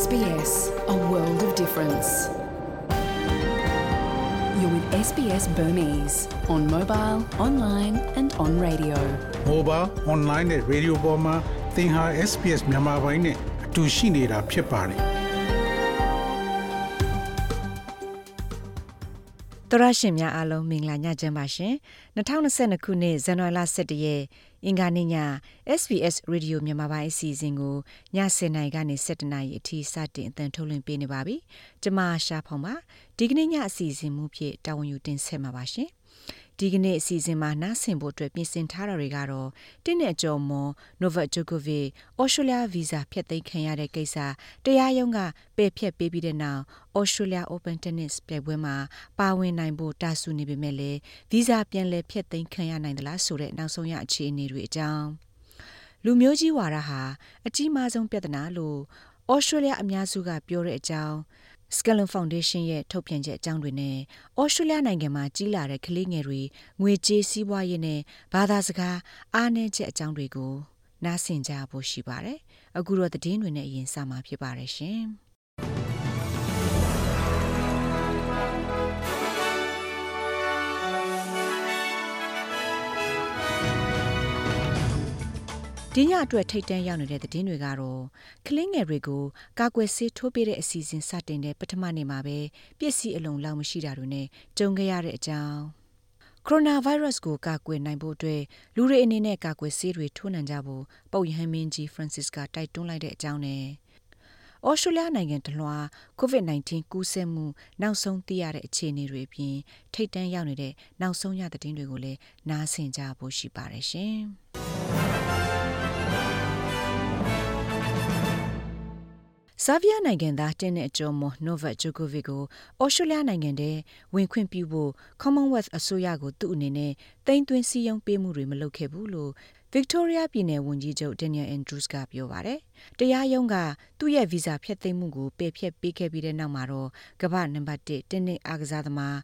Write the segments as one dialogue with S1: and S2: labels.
S1: SBS, a world of difference. You're with SBS Burmese on mobile, online, and on radio.
S2: Mobile, online နဲ့ radio ပေါ်မှာသင်ဟာ SPS မြန်မာပိုင်းနဲ့အတူရှိနေတာဖြစ်ပါတယ်။
S3: တရရှင်များအားလုံးမင်္ဂလာညချမ်းပါရှင်2022ခုနှစ်ဇန်နဝါရီလ17ရက် အင်္ဂါနေ့ည SBS Radio မြန်မာပိုင်းအစီအစဉ်ကိုည7:00နာရီကနေ7:00နာရီအထိစတင်အသံထုတ်လွှင့်ပေးနေပါပြီကျွန်မရှားဖောင်ပါဒီကနေ့ညအစီအစဉ်မူဖြစ်တာဝန်ယူတင်ဆက်မှာပါရှင် ဒီကနေ့အစီအစဉ်မှာနားဆင်ဖို့အတွက်ပြင်ဆင်ထားတာတွေကတော့တင်းနဲ့ကြော်မွန် Novak Djokovic ဩစတြေးလျဗီဇာဖျက်သိမ်းခံရတဲ့ကိစ္စတရားရုံးကပယ်ဖျက်ပေးပြီးတဲ့နောက်ဩစတြေးလျ Open Tennis ပြိုင်ပွဲမှာပါဝင်နိုင်ဖို့တာဆူနေပေမဲ့လည်းဗီဇာပြန်လည်ဖျက်သိမ်းခံရနိုင်သလားဆိုတဲ့နောက်ဆုံးရအခြေအနေတွေအကြောင်းလူမျိုးကြီးဝါဒဟာအကြီးမားဆုံးပြဿနာလို့ဩစတြေးလျအများစုကပြောတဲ့အကြောင်း Skellon Foundation ရဲ့ထုတ်ပြန်ချက်အကြောင်းတွေနဲ့ဩစတြေးလျနိုင်ငံမှာကြီးလာတဲ့ကလေးငယ်တွေငွေကြေးစည်းပွားရေးနဲ့ဘာသာစကားအားနည်းချက်အကြောင်းတွေကိုနားဆင်ကြဖို့ရှိပါတယ်။အခုတော့သတင်းတွေနဲ့အရင်စမှာဖြစ်ပါတယ်ရှင်။ ဒီညအတွက်ထိတ်တန့်ရောက်နေတဲ့သတင်းတွေကတော့ကလင်းငယ်တွေကိုကာကွယ်ဆေးထိုးပေးတဲ့အစီအစဉ်စတင်တဲ့ပထမနေ့မှာပဲပြည့်စည်အလုံးလောက်မရှိတာတွေနဲ့ကြုံခဲ့ရတဲ့အကြောင်းကိုရိုနာဗိုင်းရပ်စ်ကိုကာကွယ်နိုင်ဖို့အတွက်လူတွေအနေနဲ့ကာကွယ်ဆေးတွေထိုးနှံကြဖို့ပုပ်ယဟန်မင်းကြီးဖရန်စစ်ကတိုက်တွန်းလိုက်တဲ့အကြောင်းနဲ့ဩစတြေးလျနိုင်ငံတလွှာ COVID-19 ကူးစက်မှုနောက်ဆုံးသိရတဲ့အခြေအနေတွေအပြင်ထိတ်တန့်ရောက်နေတဲ့နောက်ဆုံးရသတင်းတွေကိုလည်းနားဆင်ကြဖို့ရှိပါတယ်ရှင်။ ဆာဗီးယားနိုင်ငံသားတင်းတဲ့အကျော်မနိုဗက်ဂျိုကိုဗစ်ကိုအော်စတြေးလျနိုင်ငံထဲဝင်ခွင့်ပြုဖို့ Commonwealth အစိုးရကိုသူ့အနေနဲ့တိမ့်သွင်းစည်းရုံးပေးမှုတွေမလုပ်ခဲ့ဘူးလို့ Victoria ပြည်နယ်ဝန်ကြီးချုပ် Daniel Andrews ကပြောပါတယ်။တရားရုံးကသူ့ရဲ့ဗီဇာဖျက်သိမ်းမှုကိုပယ်ဖျက်ပေးခဲ့ပြီးတဲ့နောက်မှာတော့ကမ္ဘာနံပါတ်1တင်းနဲ့အားကစားသမား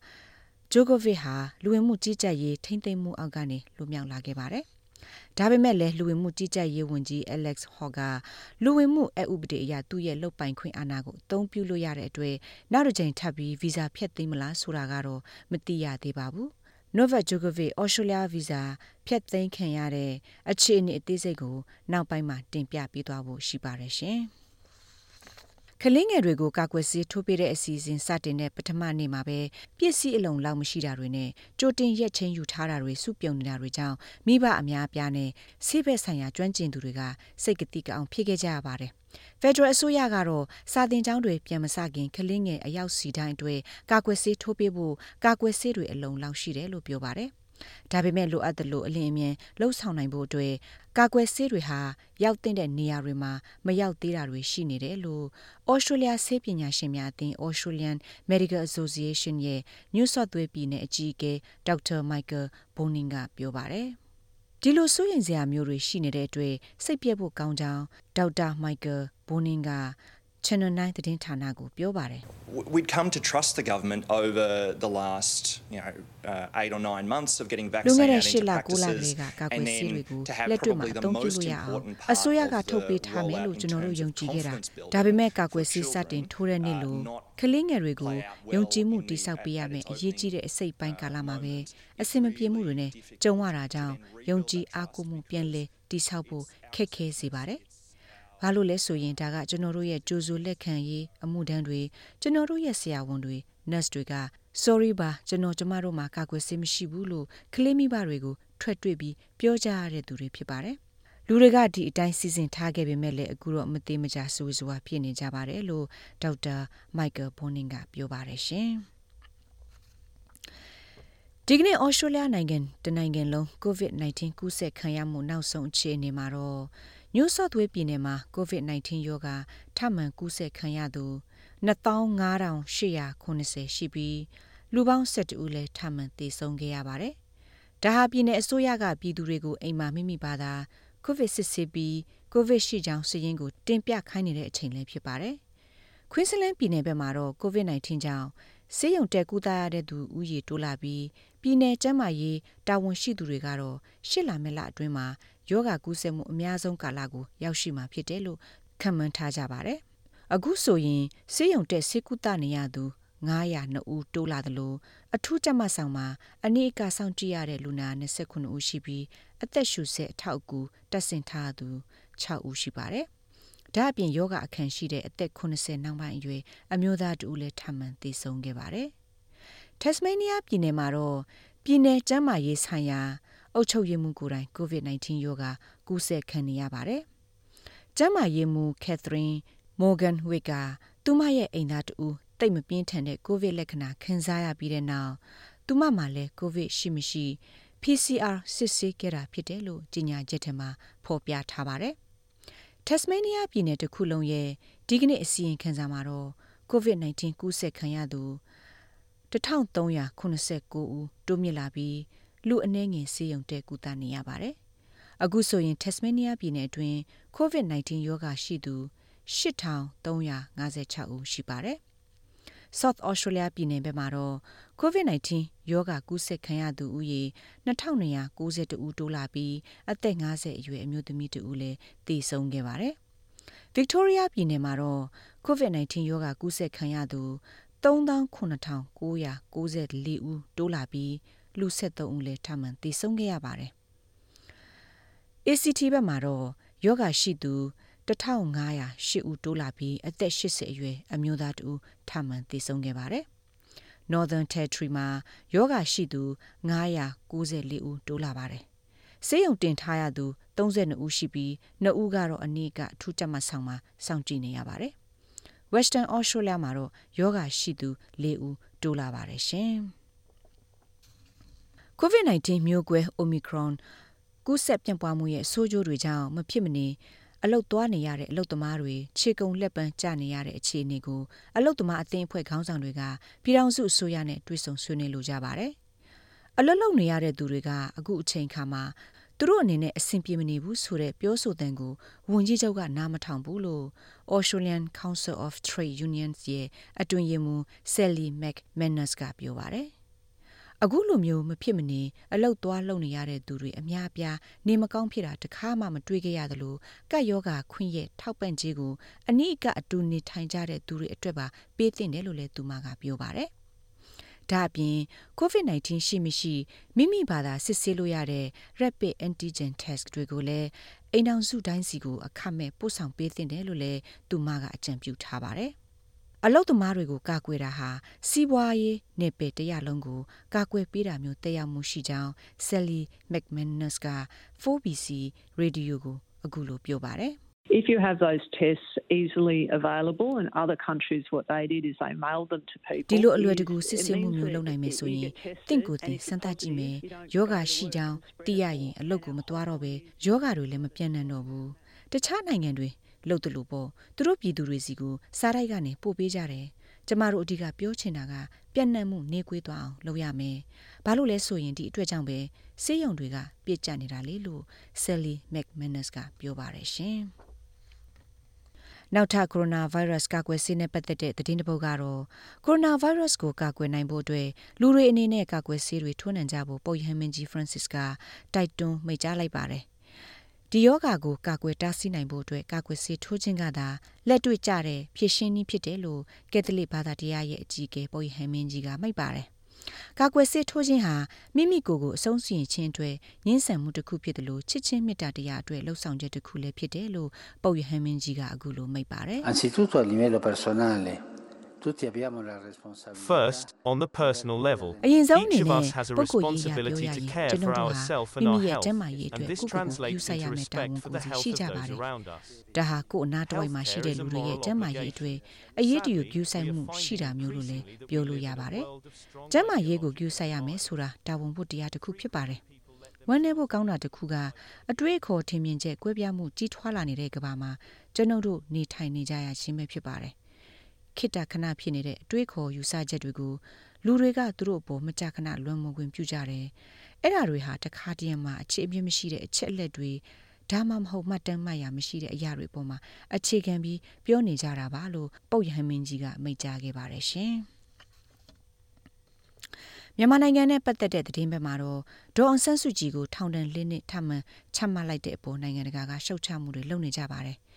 S3: ဂျိုကိုဗစ်ဟာလူဝင်မှုကြီးကြပ်ရေးထိမ့်သိမ်းမှုအောက်ကနေလွတ်မြောက်လာခဲ့ပါတယ်။ ဒါပေမဲ့လည်းလူဝင်မှုကြီးကြပ်ရေးဝန်ကြီး Alex Hawke ကလူဝင်မှုအဥပဒေအရသူ့ရဲ့လုတ်ပိုင်ခွင့်အာဏာကိုအသုံးပြုလို့ရတဲ့အတွက်နောက်တစ်ကြိမ်ထပ်ပြီးဗီဇာဖျက်သိမ်းမလားဆိုတာကတော့မသိရသေးပါဘူး။ Novak Djokovic Australia visa ဖျက်သိမ်းခံရတဲ့အခြေအနေအသေးစိတ်ကိုနောက်ပိုင်းမှာတင်ပြပေးသွားဖို့ရှိပါတယ်ရှင်။ ကလင်းငယ်တွေကိုကာကွယ်ဆေးထိုးပေးတဲ့အစီအစဉ်စတင်တဲ့ပထမနေ့မှာပဲပြည့်စည်အလုံးလောက်မရှိတာတွေနဲ့ကြိုတင်ရက်ချင်းယူထားတာတွေစုပြုံနေတာတွေကြောင့်မိဘအများအပြားနဲ့ဆေးဘက်ဆိုင်ရာကျွမ်းကျင်သူတွေကစိတ်ကတိကအောင်ဖြစ်ခဲ့ကြရပါတယ်။ဖက်ဒရယ်အစိုးရကတော့စာတင်ကျောင်းတွေပြန်မစခင်ကလင်းငယ်အရောက်စီတိုင်းအတွက်ကာကွယ်ဆေးထိုးပေးဖို့ကာကွယ်ဆေးတွေအလုံးလောက်ရှိတယ်လို့ပြောပါတယ်။ဒါပေမဲ့လိုအပ်သလိုအလင်းအမြန်လှုပ်ဆောင်နိုင်ဖို့အတွက် ကာကွယ်ဆေးတွေဟာရောက်တဲ့နေရာတွေမှာမရောက်သေးတာတွေရှိနေတယ်လို့ Australia ဆေးပညာရှင်များအသင်း Australian Medical Association ရဲ့ New South Wales ပြည်နယ်အကြီးအကဲ Dr. Michael Boning ကပြောပါတယ်။ဒီလိုစိုးရိမ်စရာမျိုးတွေရှိနေတဲ့အတွက်စိတ်ပြည့်ဖို့ကောင်းကြောင်းဒေါက်တာ Michael Boning က Channel 9သတင်းဌာနကိုပြောပါတယ်
S4: We'd come to trust the government over the last, you know, uh, 8 or 9 months of getting
S3: လူငယ်
S4: vaccinated
S3: တဲ့ရှစ်
S4: into
S3: လ9လက
S4: practices
S3: လေးကကာကွယ်
S4: and
S3: ဆေး
S4: then
S3: တွေကို
S4: to have
S3: လက်တွေ့မှာ
S4: probably
S3: အ
S4: the
S3: သုံးပြု
S4: most
S3: လို့ရအောင်
S4: important
S3: အ
S4: part
S3: စိုးရက
S4: of
S3: ထုတ်ပေး
S4: the
S3: ထားမယ်လို့
S4: rollout
S3: ကျွန်
S4: in
S3: တော်တို့
S4: terms
S3: ယုံ
S4: of
S3: ကြည်ခဲ့တာ
S4: confidence building
S3: ဒါပေမဲ့ကာကွယ်
S4: for
S3: ဆေးစတင်
S4: children
S3: ထိုးတဲ့နေ့
S4: are
S3: လို့
S4: not
S3: ကလေးငယ်တွေကို
S4: play out well
S3: ယုံကြည်မှု
S4: in the-
S3: တိဆောက်ပေးရမယ်
S4: at
S3: အ
S4: its
S3: ရေးကြီးတဲ့အ
S4: opening,
S3: စိတ်ပိုင်းကာလမှာပဲ
S4: moments.
S3: အဆင်မပြေမှုတွေနဲ့ကြုံရတာကြောင့်
S4: to then
S3: ယုံကြည်
S4: rebuild that
S3: အားကိုးမှု
S4: trust
S3: ပြန်လဲတိဆောက်ဖို့ခက်ခဲစေပါတယ် ဘာလို့လဲဆိုရင်ဒါကကျွန်တော်တို့ရဲ့ကြိုးစိုးလက်ခံရေးအမှုတန်းတွေကျွန်တော်တို့ရဲ့ဆရာဝန်တွေ nurse တွေက sorry ပါကျွန်တော်ကျမတို့မှာကာကွယ်ဆေးမရှိဘူးလို့ကလေးမိဘတွေကိုထွက်တွေ့ပြီးပြောကြရတဲ့သူတွေဖြစ်ပါတယ်လူတွေကဒီအတိုင်းစီစဉ်ထားခဲ့ပေမဲ့လည်းအခုတော့မသေးမကြဆူဆူဝါဖြစ်နေကြပါတယ်လို့ဒေါက်တာမိုက်ကယ်ဘွန်နင်းကပြောပါတယ်ရှင်ဒီကနေ့ဩစတြေးလျနိုင်ငံတနိုင်ငံလုံး COVID-19 ကူးစက်ခံရမှုနောက်ဆုံးအခြေအနေမှာတော့ New South Wales ပြည်နယ်မှာ COVID-19 ရောဂါထပ်မံကူးစက်ခံရသူ25880ရှိပြီးလူပေါင်း12ဦးလည်းထပ်မံသေဆုံးခဲ့ရပါတယ်။ဒါဟာပြည်နယ်အစိုးရကပြည်သူတွေကိုအိမ်မှာမိမိဘာသာကိုဗစ်စစ်ဆေးပြီးကိုဗစ်ရှိကြောင်းစည်ရင်းကိုတင်ပြခိုင်းနေတဲ့အချိန်လည်းဖြစ်ပါတယ်။ခွင်းစလန်းပြည်နယ်ဘက်မှာတော့ COVID-19 ကြောင့်ဆေးရုံတက်ကူးသားရတဲ့သူဦးရေတိုးလာပြီးပြည်내ကျန်းမာရေးတာဝန်ရှိသူတွေကတော့ရှစ်လမယ့်လအတွင်းမှာ ယောဂကူးစက်မှုအများဆုံးကာလကိုရောက်ရှိမှာဖြစ်တယ်လို့ခန့်မှန်းထားကြပါတယ်။အခုဆိုရင်ဆေးရုံတက်ဆေးကုသနေရသူ902ဦးတိုးလာသလိုအထူးကြမတ်ဆောင်မှာအနည်းအကဆောင်ကြည့်ရတဲ့လူနာ29ဦးရှိပြီးအသက်ရှူဆဲအထောက်အကူတက်ဆင်ထားသူ6ဦးရှိပါတယ်။ဒါအပြင်ယောဂအခန့်ရှိတဲ့အသက်80နောက်ပိုင်းအရွယ်အမျိုးသားတူလည်းထပ်မံသေဆုံးခဲ့ပါတယ်။ Tasmania ပြည်နယ်မှာတော့ပြည်နယ်ကျန်းမာရေးဆိုင်ရာ အုပ်ချုပ်ရေးမှူးကိုယ်တိုင် COVID-19 ရောဂါကူးစက်ခံနေရပါတယ်။ကျန်းမာရေးမှူး Catherine Morgan Wick ကသူမရဲ့အိမ်သားတူတိတ်မပြင်းထန်တဲ့ကိုဗစ်လက္ခဏာခံစားရပြီးတဲ့နောက်သူမမှာလည်းကိုဗစ်ရှိမရှိ PCR စစ်ဆေးခဲ့တာဖြစ်တယ်လို့ကြေညာချက်ထဲမှာဖော်ပြထားပါတယ်။ Tasmania ပြည်နယ်တစ်ခုလုံးရဲ့ဒီကနေ့အစီရင်ခံစာမှာတော့ COVID-19 ကူးစက်ခံရသူ1389ဦးတိုးမြင့်လာပြီး လူအနှဲငယ်ဆေးရုံတက်ကူတာနေရပါတယ်။အခုဆိုရင် Tasmania ပြည်နယ်အတွင်း COVID-19 ရောဂါရှိသူ8356ဦးရှိပါတယ်။ South Australia ပြည်နယ်ဘက်မှာတော့ COVID-19 ရောဂါကူးစက်ခံရသူဦးရေ2292ဦးတိုးလာပြီးအသက်50အရွယ်အမျိုးသမီးတဦးလည်းသေဆုံးခဲ့ပါတယ်။ Victoria ပြည်နယ်မှာတော့ COVID-19 ရောဂါကူးစက်ခံရသူ39,994ဦးတိုးလာပြီး လူ73ဦးလည်းထပ်မံသေဆုံးခဲ့ရပါတယ်။ ACT ဘက်မှာတော့ယောဂရှိသူ1508ဦးတိုးလာပြီးအသက်80အရွယ်အမျိုးသားတူထပ်မံသေဆုံးခဲ့ပါတယ်။ Northern Territory မှာယောဂရှိသူ994ဦးတိုးလာပါတယ်။ဆေးရုံတင်ထားရသူ32ဦးရှိပြီး2ဦးကတော့အနည်းကအထူးကြပ်မဆောင်မှာစောင့်ကြည့်နေရပါတယ်။ Western Australia မှာတော့ယောဂရှိသူ4ဦးတိုးလာပါတယ်ရှင်။ COVID-19 မျိုးကွဲ Omicron ကူးစက်ပြန့်ပွားမှုရဲ့ဆိုးကျိုးတွေကြောင့်မဖြစ်မနေအလုတ်သွားနေရတဲ့အလုတ်သမားတွေခြေကုံလက်ပန်းကျနေရတဲ့အခြေအနေကိုအလုတ်သမားအသင်းအဖွဲ့ခေါင်းဆောင်တွေကပြည်ထောင်စုအစိုးရနဲ့တွေ့ဆုံဆွေးနွေးလိုကြပါတယ်။အလုတ်လုံနေရတဲ့သူတွေကအခုအချိန်ခါမှာသူတို့အနေနဲ့အဆင်ပြေမနေဘူးဆိုတဲ့ပြောဆိုတဲ့ကိုဝန်ကြီးချုပ်ကနားမထောင်ဘူးလို့ Australian Council of Trade Unions ရဲ့အတွင်ရေးမှူး Sally McManus ကပြောပါတယ် အခုလိုမျိုးမဖြစ်မနေအလုတ်သွားလုံနေရတဲ့သူတွေအများအပြားနေမကောင်းဖြစ်တာတခါမှမတွေ့ကြရသလိုကတ်ယောဂခွင့်ရဲ့ထောက်ပံ့ခြင်းကိုအနိကအတူနေထိုင်ကြတဲ့သူတွေအတွက်ပါပေးသင့်တယ်လို့လည်းသူမကပြောပါတယ်။ဒါအပြင် COVID-19 ရှိမရှိမိမိဘာသာစစ်ဆေးလို့ရတဲ့ Rapid Antigen Test တွေကိုလည်းအိမ်အောင်စုတိုင်းစီကိုအခမဲ့ပို့ဆောင်ပေးသင့်တယ်လို့လည်းသူမကအကြံပြုထားပါတယ်။ အလုတ်သမားတွေကိုကာကွယ်တာဟာစီးပွားရေးနယ်ပယ်တရလုံးကိုကာကွယ်ပေးတာမျိုးတက်ရောက်မှုရှိကြောင်း Sally McManus က 4BC Radio ကိုအခုလိုပြောပါတယ်။
S5: If you have those tests easily available and other countries what they did is they mailed them to people
S3: ဒီလိုအလွယ်တကူစစ်ဆေးမှုမျိုးလုပ်နိုင်မယ်ဆိုရင်တင့်ကိုယ်တင်စမ်းသပ်ကြည့်မယ်ယောဂရှိကြောင်းသိရရင်အလုပ်ကိုမသွားတော့ပဲယောဂတွေလည်းမပြန့်နှံ့တော့ဘူးတခြားနိုင်ငံတွေ လှုပ်တယ်လို့ပေါ့သူတို့ပြည်သူတွေစီကိုစားတိုက်ကနေပို့ပေးကြတယ်ကျမတို့အဓိကပြောချင်တာကပြန့်နှံ့မှုနေကွေးသွားအောင်လုပ်ရမယ်ဘာလို့လဲဆိုရင်ဒီအတွက်ကြောင့်ပဲစေးရုံတွေကပြစ်ကျနေတာလေလို့ Sally McManus ကပြောပါတယ်ရှင်နောက်ထပ်ကိုရိုနာဗိုင်းရပ်စ်ကာကွယ်ဆေးနဲ့ပတ်သက်တဲ့သတင်းတပုတ်ကတော့ကိုရိုနာဗိုင်းရပ်စ်ကိုကာကွယ်နိုင်ဖို့အတွက်လူတွေအနေနဲ့ကာကွယ်ဆေးတွေထိုးနှံကြဖို့ပုပ်ယဟန်မင်းကြီး Francis ကတိုက်တွန်းမိန့်ကြားလိုက်ပါတယ်။ ဒီယောဂါကိုကာကွယ်တားဆီးနိုင်ဖို့အတွက်ကာကွယ်ဆေးထိုးခြင်းကသာလက်တွေ့ကျတဲ့ဖြစ်ရှင်းနည်းဖြစ်တယ်လို့ကက်သလစ်ဘာသာတရားရဲ့အကြီးအကဲပုပ်ဟန်မင်းကြီးကမိတ်ပါတယ်။ကာကွယ်ဆေးထိုးခြင်းဟာမိမိကိုယ်ကိုအဆုံးစီရင်ခြင်းအတွက်ငင်းဆန်မှုတစ်ခုဖြစ်တယ်လို့ချစ်ချင်းမေတ္တာတရားအတွက်လှုပ်ဆောင်ချက်တစ်ခုလည်းဖြစ်တယ်လို့ပုပ်ယဟန်မင်းကြီးကအခုလိုမိတ်ပါတယ်။
S6: Anzitutto a livello personale
S7: First, on the personal level,
S3: အရင်ဆုံးအနေ
S7: each of
S3: နဲ့
S7: us has a
S3: ပုဂ္ဂိုလ်ရေးရာပြောရ
S7: responsibility
S3: ရင်
S7: to
S3: ကျွ
S7: care
S3: န်တော်
S7: for
S3: တို့ဟာ
S7: ourselves
S3: မိ
S7: and
S3: မိ
S7: our
S3: ရဲ့ကျန်းမာ
S7: health,
S3: ရေးအတွက်
S7: and this
S3: ကိုယ့်ကိုယ်ကိုယူ
S7: translates
S3: ဆရ
S7: into
S3: မယ့်တာဝန်
S7: respect for
S3: ကို
S7: the
S3: ယ်စီ
S7: health
S3: ရှိ
S7: of
S3: ကြပါတ
S7: those
S3: ယ်
S7: around us.
S3: ဒါဟာကိုယ်အနာတဝိုက်မှာရှိတဲ့လူတွေရဲ့ကျန်းမာရေးအတွက်အရေးတယူယူဆိုင်မှုရှိတာမျိုးလို့လည်းပြောလို့ရပါတယ်။ကျန်းမာရေးကိုယူဆိုင်ရမယ်ဆိုတာတာဝန်ဖို့တရားတစ်ခုဖြစ်ပါတယ်။ဝမ်းနည်းဖို့ကောင်းတာတစ်ခုကအတွေ့အခေါ်ထင်မြင်ချက်ကွဲပြားမှုကြီးထွားလာနေတဲ့ကမ္ဘာမှာကျွန်ုပ်တို့နေထိုင်နေကြရခြင်းပဲဖြစ်ပါတယ်။ ခိတ္တခဏဖြစ်နေတဲ့အတွေ့အခေါ်ယူဆချက်တွေကိုလူတွေကသူတို့အပေါ်မကြာခဏလွန်မွန်ခွင့်ပြုကြတယ်။အဲ့ဓာတွေဟာတခါတည်းမှာအခြေအမြင့်မရှိတဲ့အချက်အလက်တွေဒါမှမဟုတ်မှတ်တမ်းမှတ်ရမရှိတဲ့အရာတွေပေါ်မှာအခြေခံပြီးပြောနေကြတာပါလို့ပုတ်ရဟမင်းကြီးကမိန့်ကြားခဲ့ပါတယ်ရှင်။မြန်မာနိုင်ငံနဲ့ပတ်သက်တဲ့သတင်းဘက်မှာတော့ဒေါအောင်ဆန်းစုကြည်ကိုထောင်ဒဏ်၄နှစ်ထပ်မံချမှတ်လိုက်တဲ့အပေါ်နိုင်ငံတကာကရှုတ်ချမှုတွေလုပ်နေကြပါတယ်။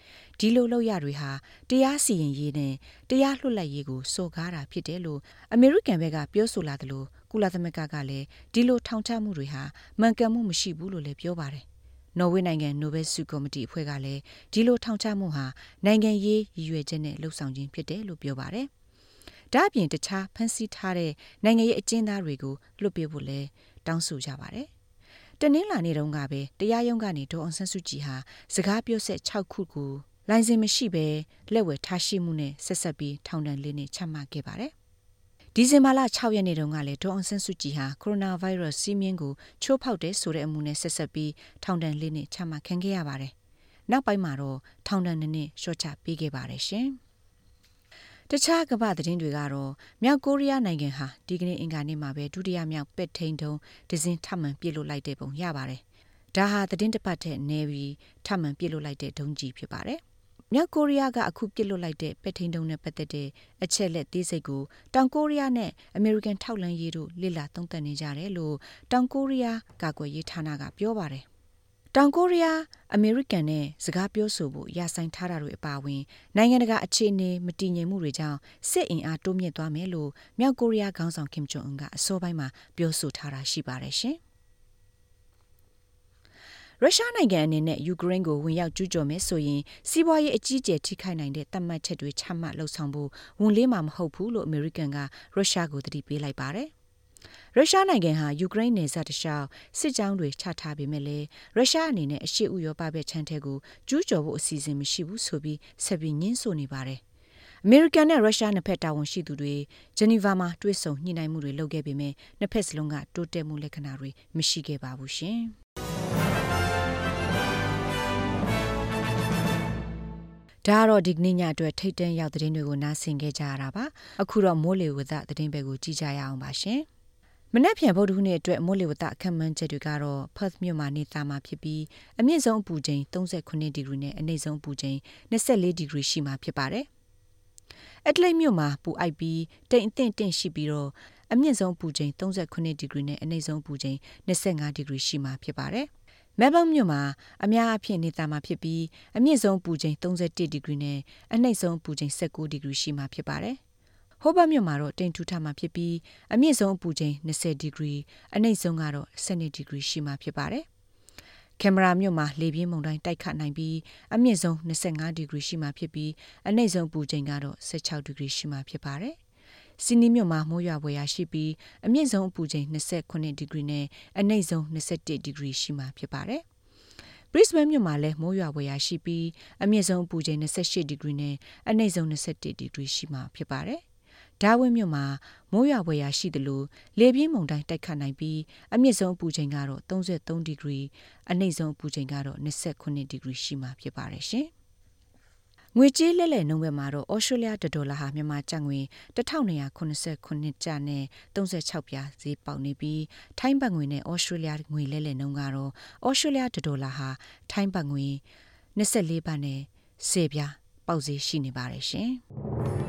S3: ဒီလိုလောက်ရတွေဟာတရားစီရင်ရေးနဲ့တရားလွှတ်လပ်ရေးကိုစော်ကားတာဖြစ်တယ်လို့အမေရိကန်ဘက်ကပြောဆိုလာတယ်လို့ကုလသမဂ္ဂကလည်းဒီလိုထောင်ချမှုတွေဟာမှန်ကန်မှုမရှိဘူးလို့လည်းပြောပါတယ်။နော်ဝေနိုင်ငံနိုဘယ်ဆုကော်မတီအဖွဲ့ကလည်းဒီလိုထောင်ချမှုဟာနိုင်ငံရေးရည်ရွယ်ချက်နဲ့လှုပ်ဆောင်ခြင်းဖြစ်တယ်လို့ပြောပါတယ်။ဒါ့အပြင်တခြားဖန်ဆီးထားတဲ့နိုင်ငံရေးအကျဉ်းသားတွေကိုလွတ်ပေးဖို့လည်းတောင်းဆိုကြပါတယ်။တနင်္လာနေ့တုန်းကပဲတရားရုံးကနေဒေါအောင်ဆန်းစုကြည်ဟာစကားပြောဆက်6ခုကို လိုင်စင်မရှိဘဲလက်ဝယ်ထားရှိမှုနဲ့ဆက်ဆက်ပြီးထောင်ဒဏ်လေးနဲ့ချမှတ်ခဲ့ပါတယ်။ဒီဇင်ဘာလ6ရက်နေ့တုန်းကလည်းဒေါအောင်ဆန်းစုကြည်ဟာကိုရိုနာဗိုင်းရပ်စ်စီးမြင်ကိုချိုးဖောက်တဲ့ဆိုတဲ့အမှုနဲ့ဆက်ဆက်ပြီးထောင်ဒဏ်လေးနဲ့ချမှတ်ခံခဲ့ရပါတယ်။နောက်ပိုင်းမှာတော့ထောင်ဒဏ်နှစ်နှစ်လျှော့ချပေးခဲ့ပါတယ်ရှင်။တခြားကမ္ဘာသတင်းတွေကတော့မြောက်ကိုရီးယားနိုင်ငံဟာဒီကနေ့အင်္ဂါနေ့မှာပဲဒုတိယမြောက်ပက်ထိန်တုံးဒဇင်ထမှန်ပြစ်လွတ်လိုက်တဲ့ပုံရပါတယ်။ဒါဟာသတင်းတစ်ပတ်ထက်နေပြီးထမှန်ပြစ်လွတ်လိုက်တဲ့ဒုံးကြီးဖြစ်ပါတယ်။ မြောက်ကိုရီးယားကအခုပြစ်လွတ်လိုက်တဲ့ပဲ့ထိန်တုံးနဲ့ပတ်သက်တဲ့အချက်လက်သေးစိတ်ကိုတောင်ကိုရီးယားနဲ့အမေရိကန်ထောက်လှမ်းရေးတို့လေ့လာသုံးသပ်နေကြတယ်လို့တောင်ကိုရီးယားကာကွယ်ရေးဌာနကပြောပါတယ်။တောင်ကိုရီးယားအမေရိကန်နဲ့စကားပြောဆိုဖို့ရာဆိုင်ထားတာတွေအပါအဝင်နိုင်ငံတကာအခြေအနေမတည်ငြိမ်မှုတွေကြောင့်စစ်အင်အားတိုးမြင့်သွားမယ်လို့မြောက်ကိုရီးယားခေါင်းဆောင်ကင်ဂျုံအွန်ကအစောပိုင်းမှာပြောဆိုထားတာရှိပါတယ်ရှင်။ ရုရှားနိုင်ငံအနေနဲ့ယူကရိန်းကိုဝင်ရောက်ကျူးကျော်မယ်ဆိုရင်စီးပွားရေးအကြီးအကျယ်ထိခိုက်နိုင်တဲ့သတ်မှတ်ချက်တွေချမှတ်လှုပ်ဆောင်ဖို့ဝန်လေးမှာမဟုတ်ဘူးလို့အမေရိကန်ကရုရှားကိုတတိပေးလိုက်ပါတယ်။ရုရှားနိုင်ငံဟာယူကရိန်းနယ်စပ်တလျှောက်စစ်ကြောင်းတွေချထားပေမဲ့လည်းရုရှားအနေနဲ့အရှေ့ဥရောပဘက်ခြမ်းထဲကိုကျူးကျော်ဖို့အစီအစဉ်မရှိဘူးဆိုပြီးဆက်ပြီးညှင်းဆိုနေပါတယ်။အမေရိကန်နဲ့ရုရှားနှစ်ဖက်တာဝန်ရှိသူတွေဂျနီဗာမှာတွေ့ဆုံညှိနှိုင်းမှုတွေလုပ်ခဲ့ပေမဲ့နှစ်ဖက်စလုံးကတိုးတက်မှုလက္ခဏာတွေမရှိခဲ့ပါဘူးရှင်။ ဒါကတော့ဒီကနေ့ညအတွက်ထိတ်တန့်ရောက်သတင်းတွေကိုနားဆင်ခဲ့ကြရတာပါအခုတော့မိုးလေဝသသတင်းတွေကိုကြည့်ကြရအောင်ပါရှင်မနက်ဖြန်ဗုဒ္ဓဟူးနေ့အတွက်မိုးလေဝသအခက်မှန်းချက်တွေကတော့ Perth မြို့မှာနေသားမှာဖြစ်ပြီးအမြင့်ဆုံးအပူချိန်39ဒီဂရီနဲ့အနိမ့်ဆုံးအပူချိန်24ဒီဂရီရှိမှာဖြစ်ပါတယ်။အက်ဒလိတ်မြို့မှာပူအိုက်ပြီးတိမ်အထင်တင့်ရှိပြီးတော့အမြင့်ဆုံးအပူချိန်39ဒီဂရီနဲ့အနိမ့်ဆုံးအပူချိန်25ဒီဂရီရှိမှာဖြစ်ပါတယ်။ မဲလ်ဘုန်းမြို့မှာအများအပြားနေသားမှာဖြစ်ပြီးအမြင့်ဆုံးပူချိန်31ဒီဂရီနဲ့အနှိမ့်ဆုံးပူချိန်19ဒီဂရီရှိမှာဖြစ်ပါတယ်။ဟိုဘတ်မြို့မှာတော့တိမ်ထူထမှာဖြစ်ပြီးအမြင့်ဆုံးပူချိန်20ဒီဂရီအနှိမ့်ဆုံးကတော့12ဒီဂရီရှိမှာဖြစ်ပါတယ်။ကင်မရာမြို့မှာလေပြင်းမုန်တိုင်းတိုက်ခတ်နိုင်ပြီးအမြင့်ဆုံး25ဒီဂရီရှိမှဖြစ်ပြီးအနှိမ့်ဆုံးပူချိန်ကတော့16ဒီဂရီရှိမှဖြစ်ပါတယ်။ စီနီမြို့မှာမိုးရွာပွဲရရှိပြီးအမြင့်ဆုံးအပူချိန်29ဒီဂရီနဲ့အနိမ့်ဆုံး21ဒီဂရီရှိမှာဖြစ်ပါတယ်။ Brisbane မြို့မှာလည်းမိုးရွာပွဲရရှိပြီးအမြင့်ဆုံးအပူချိန်28ဒီဂရီနဲ့အနိမ့်ဆုံး21ဒီဂရီရှိမှာဖြစ်ပါတယ်။ဒါဝင်းမြို့မှာမိုးရွာပွဲရရှိသလိုလေပြင်းမုန်တိုင်းတိုက်ခတ်နိုင်ပြီးအမြင့်ဆုံးအပူချိန်ကတော့33ဒီဂရီအနိမ့်ဆုံးအပူချိန်ကတော့29ဒီဂရီရှိမှာဖြစ်ပါတယ်ရှင်။ ငွေကြေးလက်လက်နှုန်းဘက်မှာတော့ဩစတြေးလျတဒေါ်လာဟာမြန်မာကျပ်ငွေ1289ကျပ်နဲ့36ပြားဈေးပေါက်နေပြီးထိုင်းဘတ်ငွေနဲ့ဩစတြေးလျငွေလက်လက်နှုန်းကတော့ဩစတြေးလျတဒေါ်လာဟာထိုင်းဘတ်ငွေ24ဘတ်နဲ့10ပြားပေါက်ဈေးရှိနေပါတယ်ရှင်။